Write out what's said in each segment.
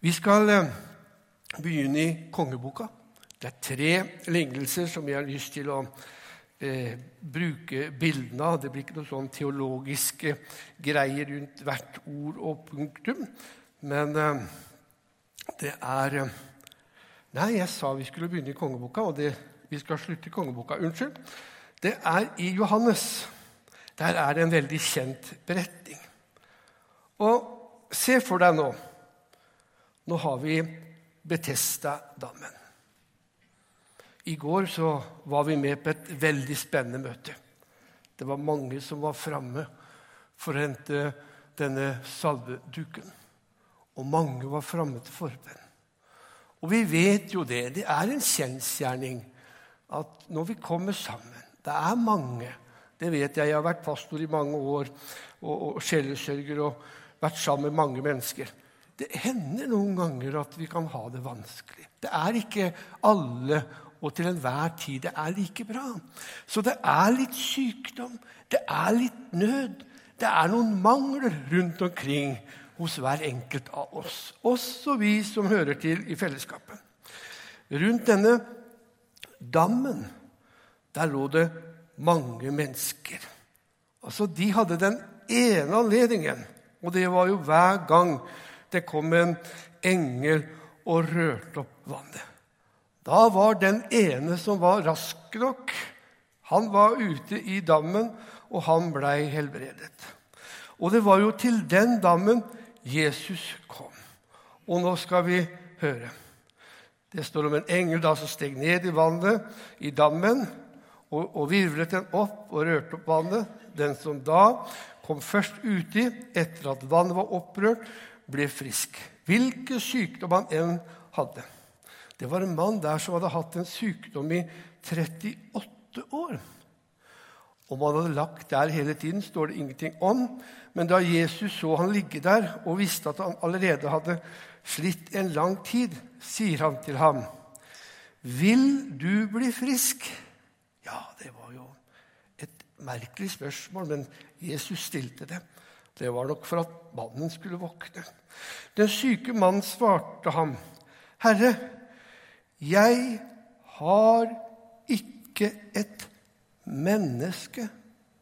Vi skal eh, begynne i kongeboka. Det er tre lignelser som jeg har lyst til å eh, bruke bildene av. Det blir ikke noen sånn teologiske greier rundt hvert ord og punktum. Men eh, det er eh, Nei, jeg sa vi skulle begynne i kongeboka, og det, vi skal slutte i kongeboka. Unnskyld. Det er i Johannes. Der er det en veldig kjent beretning. Og se for deg nå Nå har vi Betesta-dammen. I går så var vi med på et veldig spennende møte. Det var mange som var framme for å hente denne salveduken. Og mange var framme til forbønn. Og vi vet jo det. Det er en kjensgjerning at når vi kommer sammen Det er mange. Det vet jeg. Jeg har vært pastor i mange år og, og og vært sammen med mange mennesker. Det hender noen ganger at vi kan ha det vanskelig. Det er ikke alle og til enhver tid det er like bra. Så det er litt sykdom, det er litt nød. Det er noen mangler rundt omkring hos hver enkelt av oss, også vi som hører til i fellesskapet. Rundt denne dammen der lå det mange mennesker. Altså, De hadde den ene anledningen, og det var jo hver gang det kom en engel og rørte opp vannet. Da var den ene som var rask nok, han var ute i dammen, og han blei helbredet. Og det var jo til den dammen Jesus kom. Og nå skal vi høre. Det står om en engel da som steg ned i vannet, i dammen, og, og virvlet den opp og rørte opp vannet. Den som da kom først uti, etter at vannet var opprørt, ble frisk. Hvilken sykdom han enn hadde. Det var en mann der som hadde hatt en sykdom i 38 år. Om han hadde lagt der hele tiden, står det ingenting om. Men da Jesus så han ligge der og visste at han allerede hadde slitt en lang tid, sier han til ham, 'Vil du bli frisk?' Ja, det var jo et merkelig spørsmål, men Jesus stilte det. Det var nok for at mannen skulle våkne. Den syke mannen svarte ham, 'Herre, jeg har ikke et menneske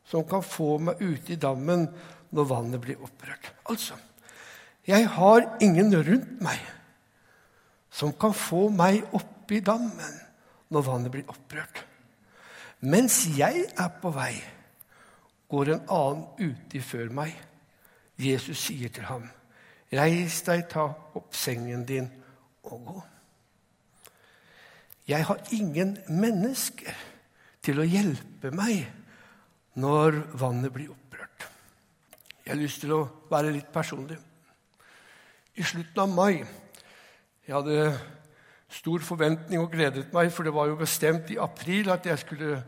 som kan få meg ute i dammen når vannet blir opprørt.' Altså, jeg har ingen rundt meg som kan få meg opp i dammen når vannet blir opprørt. Mens jeg er på vei, går en annen uti før meg. Jesus sier til ham, 'Reis deg, ta opp sengen din og gå.' Jeg har ingen mennesker til å hjelpe meg når vannet blir opprørt. Jeg har lyst til å være litt personlig. I slutten av mai Jeg hadde stor forventning og gledet meg, for det var jo bestemt i april at jeg skulle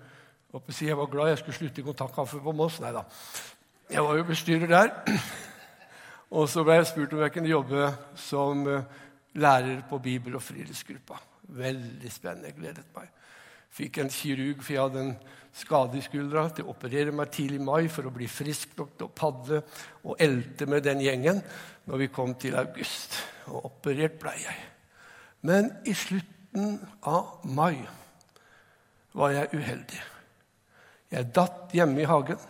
jeg var glad jeg skulle slutte i Kontaktkaffe på Moss. Nei da. Jeg var jo bestyrer der. Og så ble jeg spurt om jeg kunne jobbe som eh, lærer på bibel- og friluftsgruppa. Veldig spennende. Jeg gledet meg. Fikk en kirurg, for jeg hadde en skade i skuldra, til å operere meg tidlig i mai for å bli frisk nok til å padle og elte med den gjengen når vi kom til august. Og operert ble jeg. Men i slutten av mai var jeg uheldig. Jeg datt hjemme i hagen.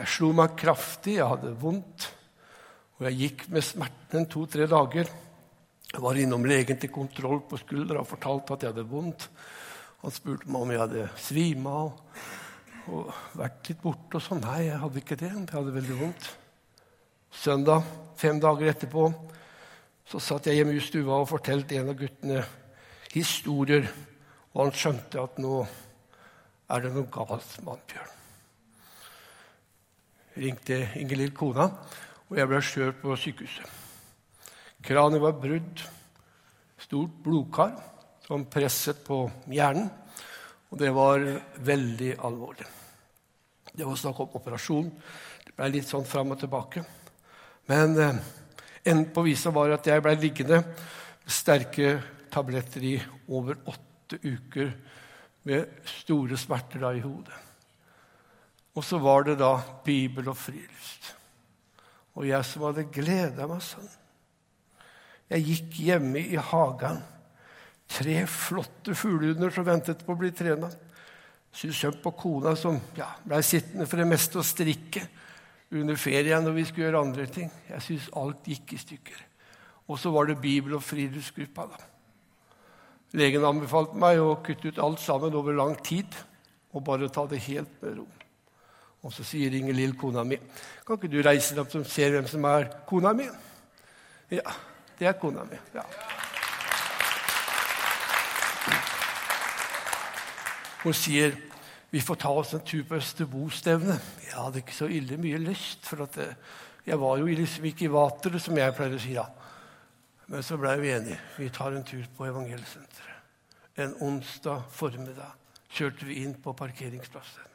Jeg slo meg kraftig, jeg hadde vondt. Og jeg gikk med smerten to-tre dager. Jeg var innom legen til kontroll på skuldra og fortalte at jeg hadde vondt. Han spurte meg om jeg hadde svima og, og vært litt borte. og sånn. Nei, jeg hadde ikke det. Jeg hadde veldig vondt. Søndag, fem dager etterpå, så satt jeg hjemme i stua og fortalte en av guttene historier. Og han skjønte at nå er det noe galt med Bjørn. Ringte Ingelill, kona, og jeg ble kjørt på sykehuset. Kraniet var brudd, stort blodkar som presset på hjernen. Og det var veldig alvorlig. Det var snakk om operasjon. Det ble litt sånn fram og tilbake. Men eh, enden på visa var at jeg ble liggende med sterke tabletter i over åtte uker med store smerter da i hodet. Og så var det da Bibel og friluft. Og jeg som hadde gleda meg sånn. Jeg gikk hjemme i hagen. Tre flotte fuglehunder som ventet på å bli trena. Syntes synd på kona som ja, blei sittende for det meste og strikke under ferien når vi skulle gjøre andre ting. Jeg syntes alt gikk i stykker. Og så var det Bibel- og friluftsgruppa. da. Legen anbefalte meg å kutte ut alt sammen over lang tid og bare ta det helt med ro. Og så sier Inger Lill, kona mi, kan ikke du reise deg opp og se hvem som er kona mi? Ja, det er kona mi. ja. Hun sier vi får ta oss en tur på Østerbo-stevne. Jeg hadde ikke så ille mye lyst, for eh, jeg var jo liksom ikke i vateret, som jeg pleier å si da. Men så blei vi enige. Vi tar en tur på Evangelsenteret. En onsdag formiddag kjørte vi inn på parkeringsplassen.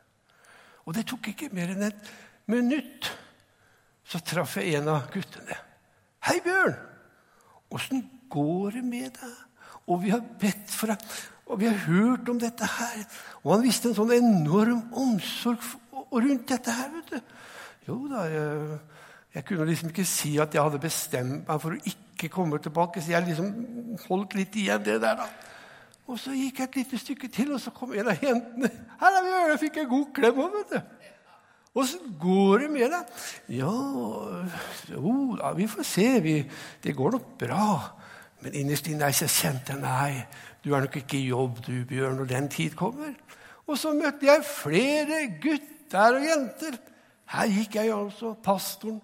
Og det tok ikke mer enn et minutt. Så traff jeg en av guttene. 'Hei, Bjørn! Åssen går det med deg?' Og vi har bedt for deg, og vi har hørt om dette her. Og han viste en sånn enorm omsorg rundt dette her. vet du. Jo da, jeg, jeg kunne liksom ikke si at jeg hadde bestemt meg for å ikke komme tilbake, så jeg liksom holdt litt igjen det der. da. Og så gikk jeg et lite stykke til, og så kom en av jentene. 'Her er vi, og jeg fikk en god klem òg, vet du. Åssen går det med deg? Ja, jo da, vi får se. Vi, det går nok bra. Men innerst inne så kjente jeg nei, du er nok ikke i jobb, du, Bjørn, når den tid kommer. Og så møtte jeg flere gutter og jenter. Her gikk jeg altså, pastoren,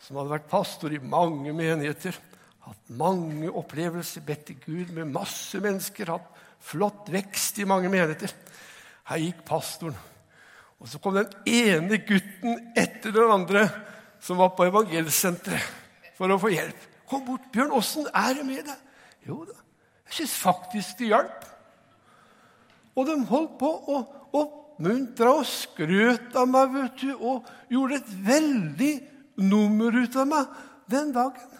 som hadde vært pastor i mange menigheter hatt mange opplevelser, bedt til Gud med masse mennesker, hatt flott vekst i mange menigheter. Her gikk pastoren. Og så kom den ene gutten etter den andre som var på evangelsenteret for å få hjelp. Kom bort, Bjørn. Åssen er det med deg? Jo da, jeg syns faktisk det hjalp. Og de holdt på å oppmuntre og skrøt av meg vet du, og gjorde et veldig nummer ut av meg den dagen.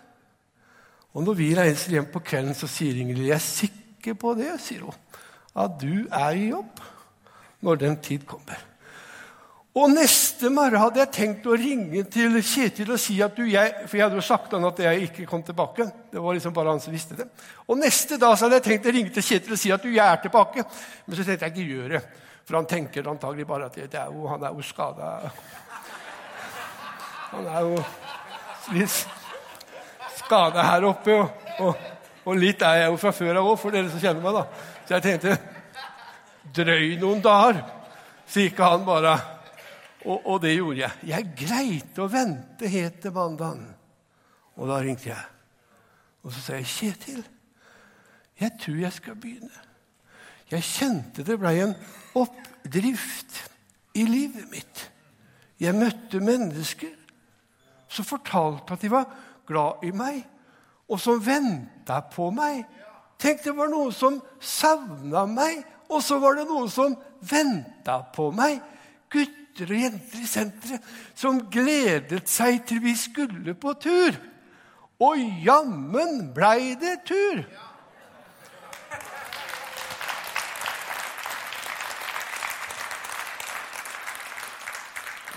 Og når vi reiser hjem på kvelden, så sier Ingrid jeg er sikker på det, sier hun, at du er i jobb når den tid kommer. Og neste morgen hadde jeg tenkt å ringe til Kjetil og si at du, jeg, For jeg hadde jo sagt han at jeg ikke kom tilbake. Det var liksom bare han som visste det. Og neste dag hadde jeg tenkt å ringe til Kjetil og si at du, jeg er tilbake. Men så tenkte jeg ikke gjøre det. For han tenker antagelig bare at det er jo, han er jo skada. Han er jo litt skade her oppe. Og, og, og, litt er jeg jo fra før av òg, for dere som kjenner meg. da. Så jeg tenkte drøy noen dager, så gikk han bare og, og, det gjorde jeg. Jeg greide å vente helt til mandagen. Og da ringte jeg. Og så sa jeg, 'Kjetil, jeg tror jeg skal begynne.' Jeg kjente det blei en oppdrift i livet mitt. Jeg møtte mennesker som fortalte at de var glad i meg, og som venta på meg. Tenk, det var noen som savna meg, og så var det noen som venta på meg. Gutter og jenter i senteret som gledet seg til vi skulle på tur. Og jammen blei det tur!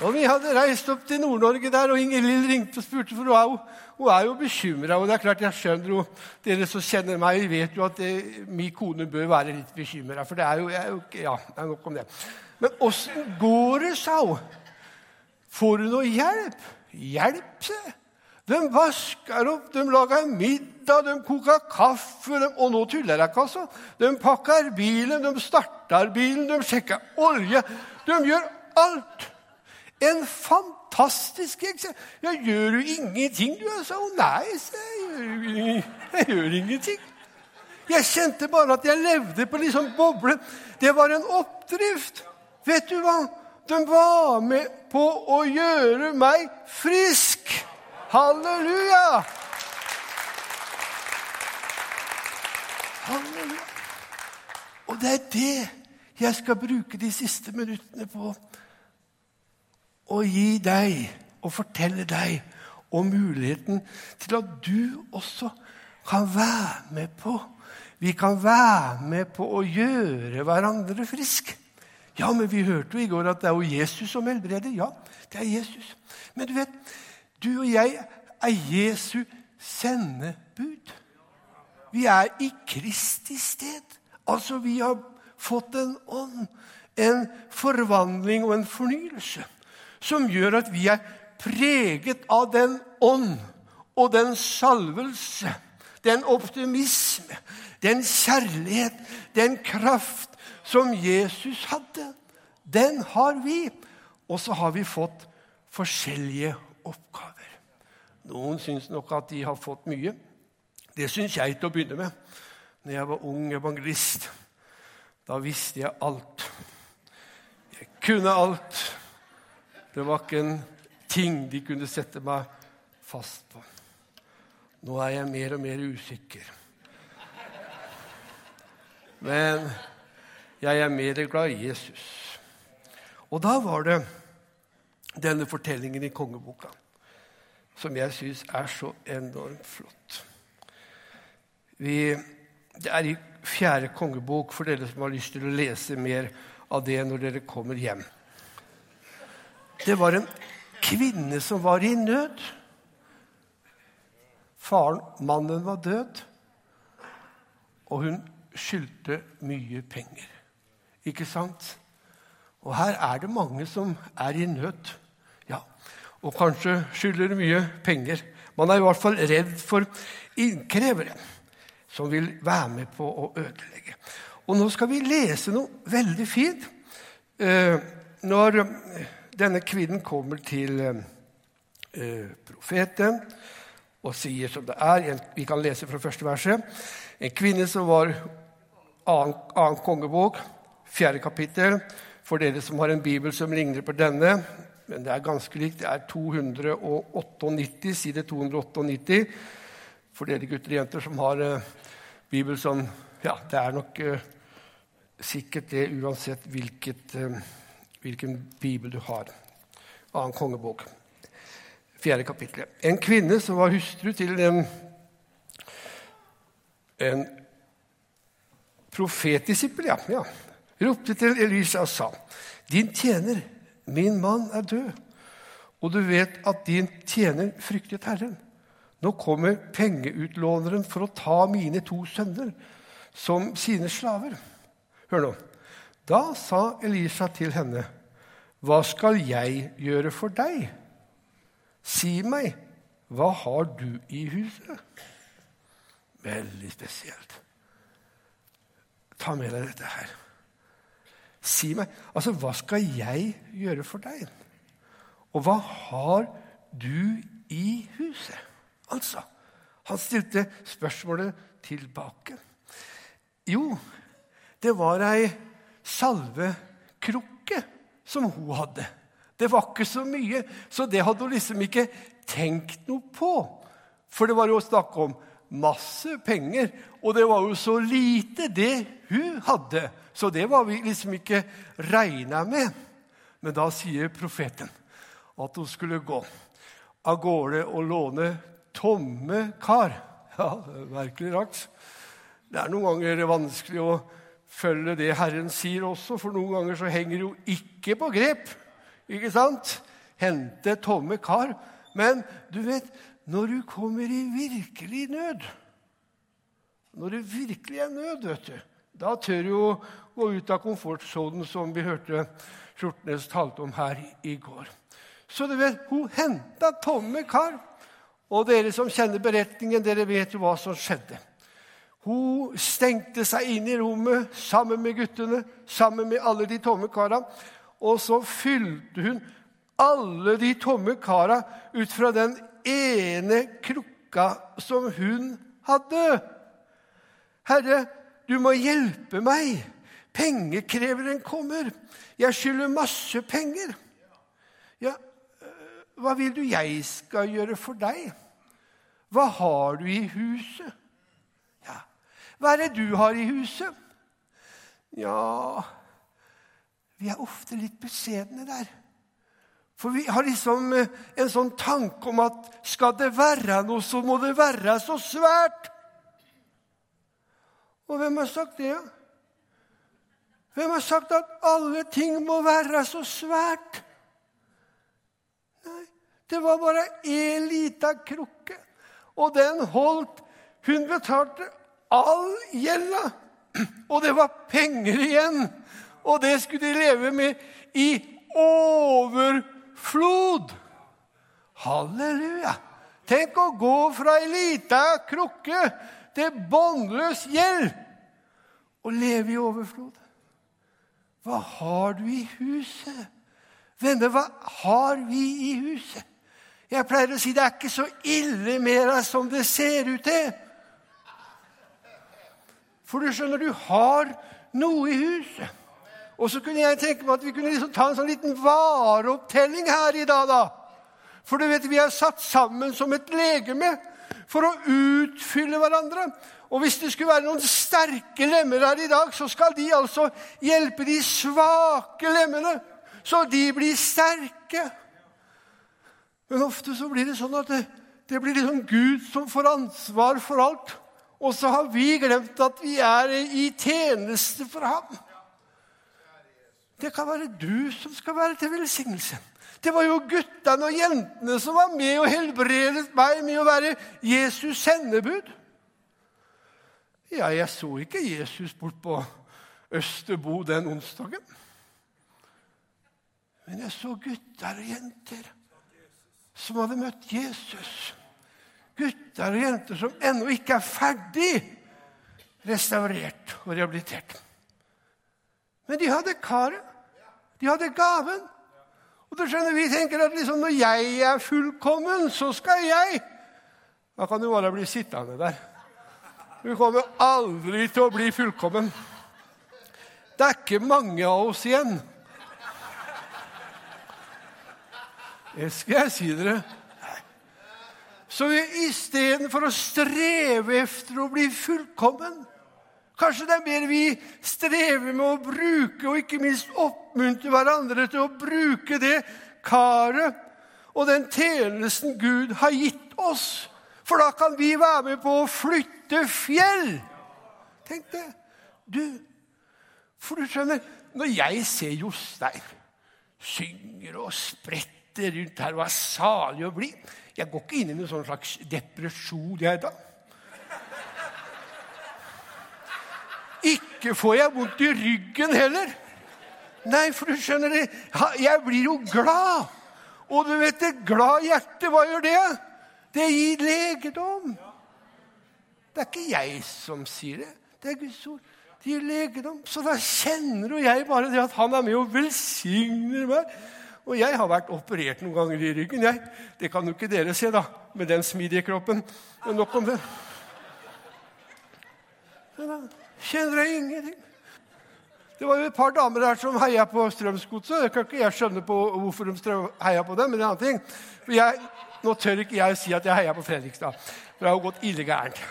Og Vi hadde reist opp til Nord-Norge der, og Inger Lill ringte og spurte, for hun er jo, hun er jo bekymra. Og det er klart, jeg skjønner jo, dere som kjenner meg, vet jo at det, min kone bør være litt bekymra. For det er jo, jeg, Ja, det er nok om det. Men åssen går det, sa hun. Får hun noe hjelp? Hjelp, se! De vasker opp, de lager middag, de koker kaffe. De, og nå tuller jeg ikke, altså. De pakker bilen, de starter bilen, de sjekker olje. De gjør alt. En fantastisk Jeg, Ja, 'Gjør du ingenting?' Du, sa hun. 'Nei', jeg. Jeg gjør ingenting. Jeg kjente bare at jeg levde på liksom boble. Det var en oppdrift. Vet du hva? De var med på å gjøre meg frisk. Halleluja! Halleluja. Og det er det jeg skal bruke de siste minuttene på å gi deg og fortelle deg om muligheten til at du også kan være med på Vi kan være med på å gjøre hverandre friske. Ja, men vi hørte jo i går at det er jo Jesus som helbreder. Ja, det er Jesus. Men du vet, du og jeg er Jesu sendebud. vi er i Kristi sted. Altså, vi har fått en ånd, en forvandling og en fornyelse som gjør at vi er preget av den ånd og den salvelse, den optimisme, den kjærlighet, den kraft som Jesus hadde. Den har vi. Og så har vi fått forskjellige oppgaver. Noen syns nok at de har fått mye. Det syns jeg til å begynne med. Når jeg var ung evangelist, da visste jeg alt. Jeg kunne alt. Det var ikke en ting de kunne sette meg fast på. Nå er jeg mer og mer usikker. Men jeg er mer glad i Jesus. Og da var det denne fortellingen i kongeboka som jeg syns er så enormt flott. Vi, det er i fjerde kongebok for dere som har lyst til å lese mer av det når dere kommer hjem. Det var en kvinne som var i nød. Faren, mannen, var død, og hun skyldte mye penger. Ikke sant? Og her er det mange som er i nød. Ja, Og kanskje skylder mye penger. Man er i hvert fall redd for innkrevere som vil være med på å ødelegge. Og nå skal vi lese noe veldig fint. Eh, når denne kvinnen kommer til eh, profeten og sier som det er Vi kan lese fra første verset. En kvinne som var annen, annen kongebok, fjerde kapittel. For dere som har en bibel som ligner på denne, men det er ganske likt, det er 298, side 298. For dere gutter og jenter som har uh, bibel som Ja, det er nok uh, sikkert det uansett hvilket, uh, hvilken bibel du har. Annen kongebok. Fjerde kapittel. En kvinne som var hustru til en, en profetdisippel, ja, ja, ropte til Elisa og sa, 'Din tjener, min mann, er død.' 'Og du vet at din tjener fryktet Herren.' 'Nå kommer pengeutlåneren for å ta mine to sønner som sine slaver.' Hør nå. Da sa Elisa til henne, 'Hva skal jeg gjøre for deg?' 'Si meg, hva har du i huset?' Veldig spesielt. Ta med deg dette her. Si meg Altså, hva skal jeg gjøre for deg? Og hva har du i huset? Altså, han stilte spørsmålet tilbake. Jo, det var ei salvekrukke som hun hadde. Det var ikke så mye, så det hadde hun liksom ikke tenkt noe på. For det var jo snakk om masse penger, og det var jo så lite, det hun hadde. Så det var vi liksom ikke regna med. Men da sier profeten at hun skulle gå av gårde og låne tomme kar. Ja, det er virkelig rart. Det er noen ganger vanskelig å følge det Herren sier også, for noen ganger så henger det jo ikke på grep. Ikke sant? Hente tomme kar. Men du vet, når du kommer i virkelig nød Når det virkelig er nød, vet du, da tør du å gå ut av komfortsonen, som vi hørte Skjortnes talte om her i går. Så du vet, hun henta tomme kar. Og dere som kjenner beretningen, dere vet jo hva som skjedde. Hun stengte seg inn i rommet sammen med guttene, sammen med alle de tomme kara. Og så fylte hun alle de tomme kara ut fra den ene krukka som hun hadde. Herre, du må hjelpe meg. Pengekreveren kommer. Jeg skylder masse penger. Ja, øh, hva vil du jeg skal gjøre for deg? Hva har du i huset? Hva er det du har i huset? Ja Vi er ofte litt beskjedne der. For vi har liksom eh, en sånn tanke om at skal det være noe, så må det være så svært. Og hvem har sagt det? Hvem har sagt at alle ting må være så svært? Nei, det var bare én lita krukke, og den holdt Hun betalte all gjelda. Og det var penger igjen. Og det skulle de leve med i overflod. Halleluja! Tenk å gå fra ei lita krukke til båndløs gjeld og leve i overflod. Hva har du i huset? Venner, hva har vi i huset? Jeg pleier å si det er ikke så ille mer som det ser ut til. For du skjønner, du har noe i huset. Og så kunne jeg tenke meg at vi kunne liksom ta en sånn liten vareopptelling her i dag. da. For du vet, vi er satt sammen som et legeme for å utfylle hverandre. Og hvis det skulle være noen sterke lemmer her i dag, så skal de altså hjelpe de svake lemmene, så de blir sterke. Men ofte så blir det sånn at det, det blir liksom Gud som får ansvar for alt. Og så har vi glemt at vi er i tjeneste for ham. Det kan være du som skal være til velsignelse. Det var jo guttene og jentene som var med og helbredet meg med å være Jesus' sendebud. Ja, jeg så ikke Jesus bort på Østerbo den onsdagen. Men jeg så gutter og jenter som hadde møtt Jesus gutter og jenter som ennå ikke er ferdig restaurert og rehabilitert. Men de hadde karet. De hadde gaven. Og du skjønner, Vi tenker at liksom når jeg er fullkommen, så skal jeg Da kan du bare bli sittende der. Du kommer aldri til å bli fullkommen. Det er ikke mange av oss igjen. Det skal jeg si dere. Så istedenfor å streve efter å bli fullkommen Kanskje det er mer vi strever med å bruke og ikke minst oppmuntre hverandre til å bruke det karet og den tjenesten Gud har gitt oss. For da kan vi være med på å flytte fjell. Tenk det. Du, For du skjønner, når jeg ser Jostein synger og spretter rundt her og er salig og blid jeg går ikke inn i noen sånn slags depresjon, jeg, da. Ikke får jeg vondt i ryggen heller. Nei, for du skjønner det, jeg blir jo glad. Og du vet det, glad hjerte, hva gjør det? Det gir legedom. Det er ikke jeg som sier det. Det er Guds ord. Det gir legedom. Så da kjenner jo jeg bare det at han er med og velsigner meg. Og jeg har vært operert noen ganger i ryggen. jeg. Det kan jo ikke dere se, da, med den smidige kroppen. Men nok om det. Da kjenner jeg ingenting. Det var jo et par damer der som heia på Strømsgodset. Kan ikke jeg skjønne på hvorfor de heia på dem, men det er en annen ting. For jeg, nå tør ikke jeg si at jeg heia på Fredrikstad, for det har jo gått ille gærent.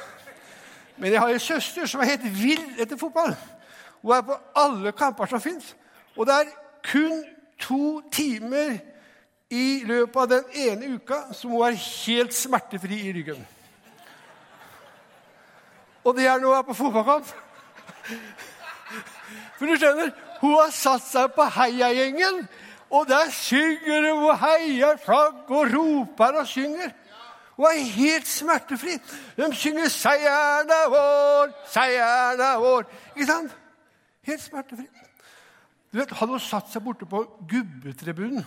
Men jeg har en søster som er helt vill etter fotball. Hun er på alle kamper som fins. Og det er kun to timer i løpet av den ene uka som hun er helt smertefri i ryggen. Og det er når hun er på fotballkamp. For du skjønner, hun har satt seg på heiagjengen, og der synger hun og heier flagg og roper og synger. Hun er helt smertefri. De synger 'Seieren er vår, seieren er vår'. Ikke sant? Helt smertefri. Du vet, Hadde hun satt seg borte på gubbetribunen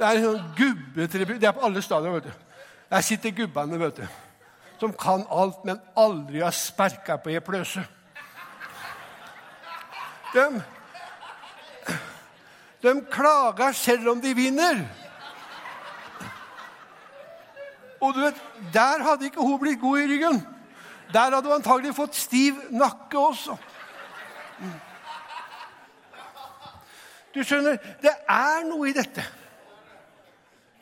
Det er en sånn gubbetribun. Det er på alle stadioner. vet du. Der sitter gubbene, vet du. Som kan alt, men aldri har sperka på ei pløse. De, de klager selv om de vinner. Og du vet, der hadde ikke hun blitt god i ryggen. Der hadde hun antagelig fått stiv nakke også. Du skjønner, det er noe i dette.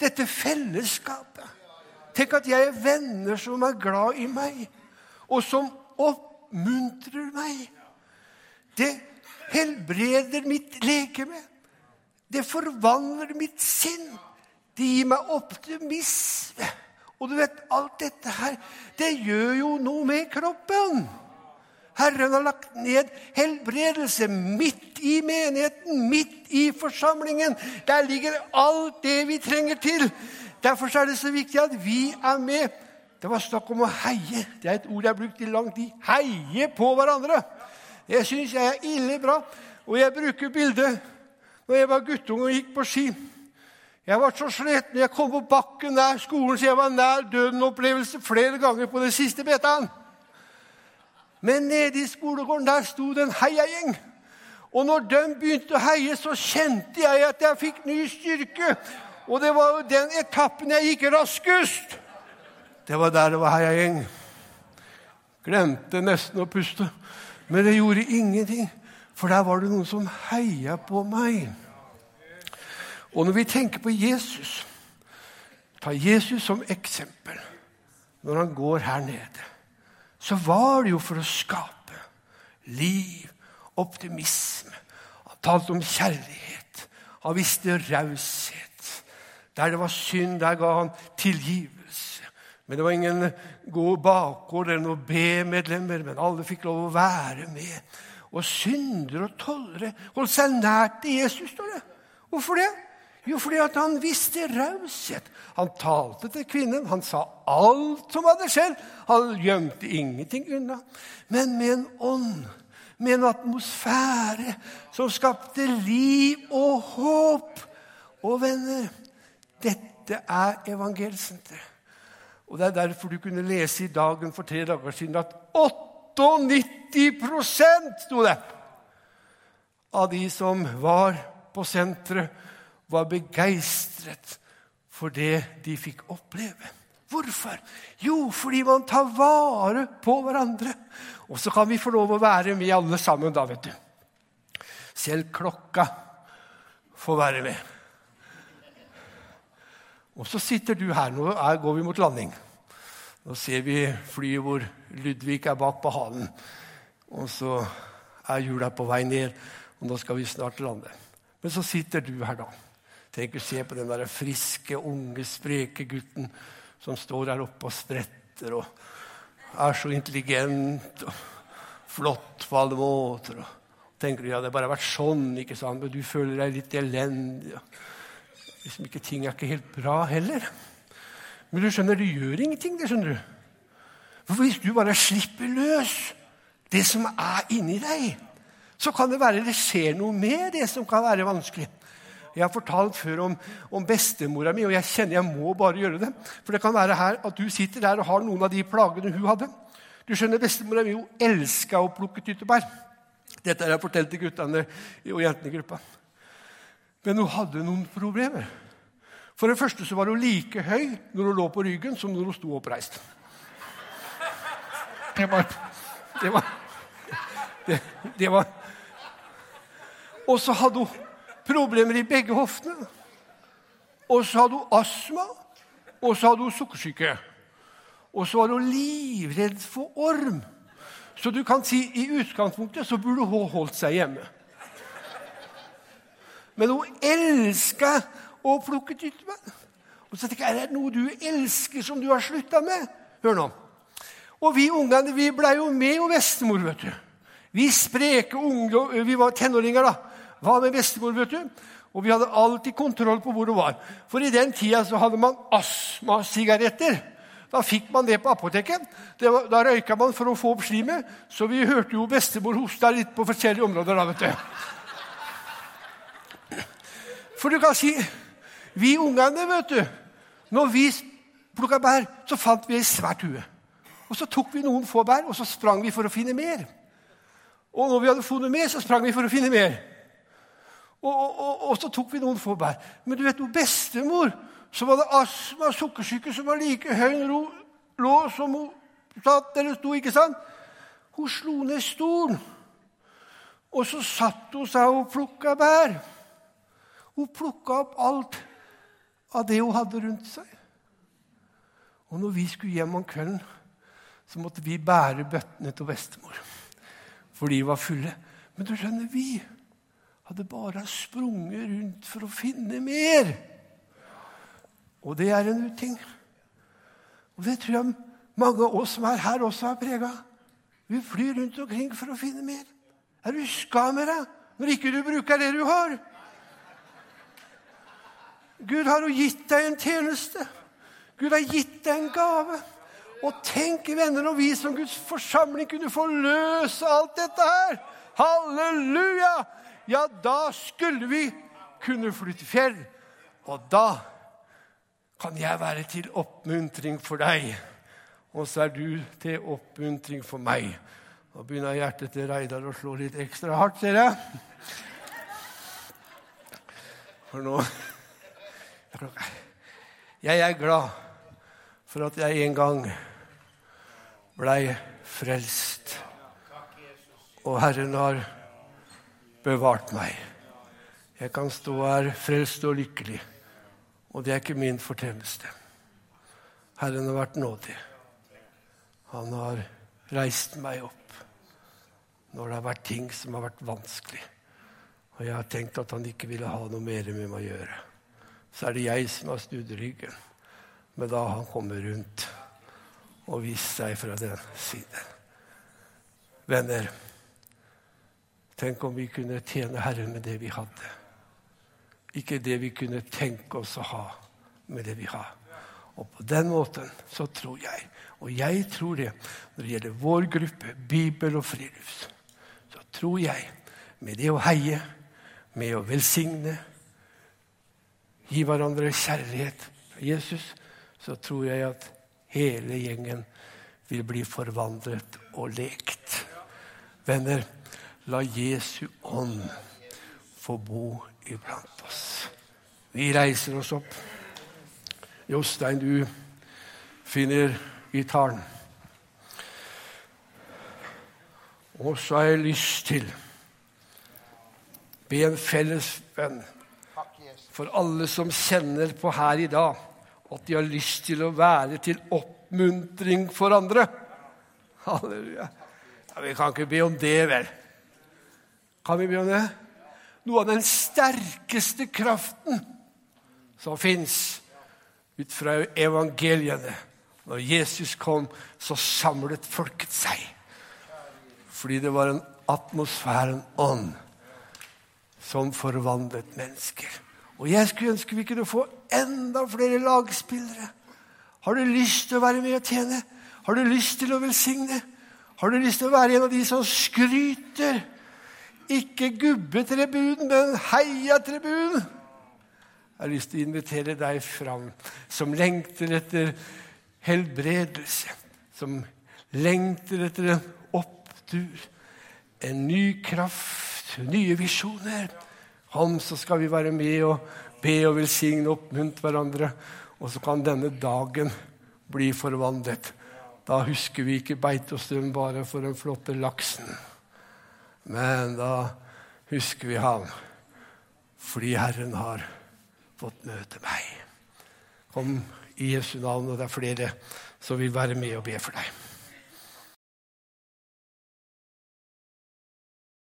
Dette fellesskapet. Tenk at jeg er venner som er glad i meg, og som oppmuntrer meg. Det helbreder mitt legeme. Det forvandler mitt sinn. Det gir meg optimisme. Og du vet, alt dette her, det gjør jo noe med kroppen. Herren har lagt ned helbredelse midt i menigheten, midt i forsamlingen. Der ligger alt det vi trenger til. Derfor er det så viktig at vi er med Det var snakk om å heie. Det er et ord jeg har brukt i lang tid. Heie på hverandre. Det syns jeg er ille bra. Og jeg bruker bildet når jeg var guttunge og gikk på ski. Jeg var så sliten. Jeg kom på bakken nær skolen, så jeg var nær døden-opplevelse flere ganger på den siste betaen. Men nede i skolegården der sto det en heiagjeng. Og når de begynte å heie, så kjente jeg at jeg fikk ny styrke. Og det var jo den etappen jeg gikk raskest. Det var der det var heiagjeng. Glemte nesten å puste. Men det gjorde ingenting, for der var det noen som heia på meg. Og når vi tenker på Jesus, ta Jesus som eksempel når han går her nede, så var det jo for å skape liv, optimisme. Han talte om kjærlighet. Han visste raushet. Der det var synd, der ga han tilgivelse. Men det var ingen god bakgård eller noen B-medlemmer, men alle fikk lov å være med. Og syndere og tollere holdt seg nært til Jesus, står det. Hvorfor det? Jo, fordi at han visste raushet. Han talte til kvinnen, han sa alt som hadde skjedd. Han gjemte ingenting unna. Men med en ånd, med en atmosfære som skapte liv og håp. Og venner, dette er evangelsenteret. Og Det er derfor du kunne lese i Dagen for tre dager siden at 98 sto det, av de som var på senteret, var begeistret for det de fikk oppleve. Hvorfor? Jo, fordi man tar vare på hverandre. Og så kan vi få lov å være med alle sammen da, vet du. Selv klokka får være med. Og så sitter du her. Nå går vi mot landing. Nå ser vi flyet hvor Ludvig er bak på halen. Og så er hjula på vei ned, og nå skal vi snart lande. Men så sitter du her, da. Tenk å se på den der friske, unge, spreke gutten som står der oppe og spretter og er så intelligent og flott på alle måter. Og tenker du ja, det har bare vært sånn, ikke sant? men du føler deg litt elendig. Liksom ikke, ting er ikke helt bra heller. Men du skjønner, det gjør ingenting. det skjønner du. For Hvis du bare slipper løs det som er inni deg, så kan det være det skjer noe med det som kan være vanskelig. Jeg har fortalt før om, om bestemora mi, og jeg kjenner jeg må bare gjøre det. For det kan være her at du sitter der og har noen av de plagene hun hadde. Du skjønner, Bestemora mi elska å plukke tyttebær. Dette har jeg fortalt til guttene og jentene i gruppa. Men hun hadde noen problemer. For det første så var hun like høy når hun lå på ryggen, som når hun sto oppreist. Det var Det var, det, det var. Og så hadde hun problemer i begge hoftene. Og så hadde hun astma, og så hadde hun sukkersyke. Og så var hun livredd for orm. Så du kan si i utgangspunktet så burde hun holdt seg hjemme. Men hun elska å plukke tyttebær. Og så tenker jeg, Er det noe du elsker som du har slutta med? Hør nå. Og vi ungene vi blei jo med og bestemor. vet du. Vi spreke unge, vi var tenåringer, da. Var med bestemor, vet du. Og vi hadde alltid kontroll på hvor hun var. For i den tida så hadde man astmasigaretter. Da fikk man det på apoteket. Det var, da røyka man for å få opp slimet. Så vi hørte jo bestemor hoste litt på forskjellige områder. da, vet du. For du kan si Vi ungene, vet du Når vi plukka bær, så fant vi ei svært hue. Og Så tok vi noen få bær, og så sprang vi for å finne mer. Og når vi hadde funnet mer, så sprang vi for å finne mer. Og, og, og, så tok vi noen få bær. Men du vet, hun bestemor som hadde astma og sukkersyke som var like høy når lå som hun satt eller sto. ikke sant? Hun slo ned stolen, og så satt hun seg og plukka bær. Hun plukka opp alt av det hun hadde rundt seg. Og når vi skulle hjem om kvelden, så måtte vi bære bøttene til bestemor. For de var fulle. Men du skjønner, vi hadde bare sprunget rundt for å finne mer. Og det er en uting. Og det tror jeg mange av oss som er her, også er prega Vi flyr rundt omkring for å finne mer. Er du skam med deg når ikke du bruker det du har? Gud har jo gitt deg en tjeneste. Gud har gitt deg en gave. Og tenk, venner, når vi som Guds forsamling kunne få løse alt dette her Halleluja! Ja, da skulle vi kunne flytte fjell. Og da kan jeg være til oppmuntring for deg. Og så er du til oppmuntring for meg. Nå begynner hjertet til Reidar å slå litt ekstra hardt, ser jeg. For nå Jeg er glad for at jeg en gang blei frelst. Og Herren har bevart meg. Jeg kan stå her frelst og lykkelig, og det er ikke min fortjeneste. Herren har vært nådig. Han har reist meg opp når det har vært ting som har vært vanskelig. Og jeg har tenkt at han ikke ville ha noe mer med meg å gjøre. Så er det jeg som har snudd ryggen. Men da har han kommet rundt og vist seg fra den siden. Venner, tenk om vi kunne tjene Herren med det vi hadde. Ikke det vi kunne tenke oss å ha med det vi har. Og på den måten så tror jeg, og jeg tror det når det gjelder vår gruppe, Bibel og frilufts, så tror jeg med det å heie, med å velsigne, gi hverandre kjærlighet fra Jesus, så tror jeg at hele gjengen vil bli forvandlet og lekt. Venner, la Jesu ånd få bo iblant oss. Vi reiser oss opp. Jostein, du finner gitaren. Og så har jeg lyst til be en felles venn for alle som kjenner på her i dag at de har lyst til å være til oppmuntring for andre. Halleluja. Ja, vi kan ikke be om det, vel? Kan vi begynne? Noe av den sterkeste kraften som fins ut fra evangeliene. Når Jesus kom, så samlet folket seg. Fordi det var en atmosfæren ånd, som forvandlet mennesker. Og jeg skulle ønske vi kunne få enda flere lagspillere. Har du lyst til å være med og tjene? Har du lyst til å velsigne? Har du lyst til å være en av de som skryter? Ikke gubbetribun, men heiatribun. Jeg har lyst til å invitere deg fram som lengter etter helbredelse, som lengter etter en opptur, en ny kraft, nye visjoner. Ham så skal vi være med og be og velsigne og oppmuntre hverandre. Og så kan denne dagen bli forvandlet. Da husker vi ikke Beitostølen bare for den flotte laksen. Men da husker vi ham fordi Herren har fått møte meg. Kom i Jesu navn, og det er flere som vil være med og be for deg.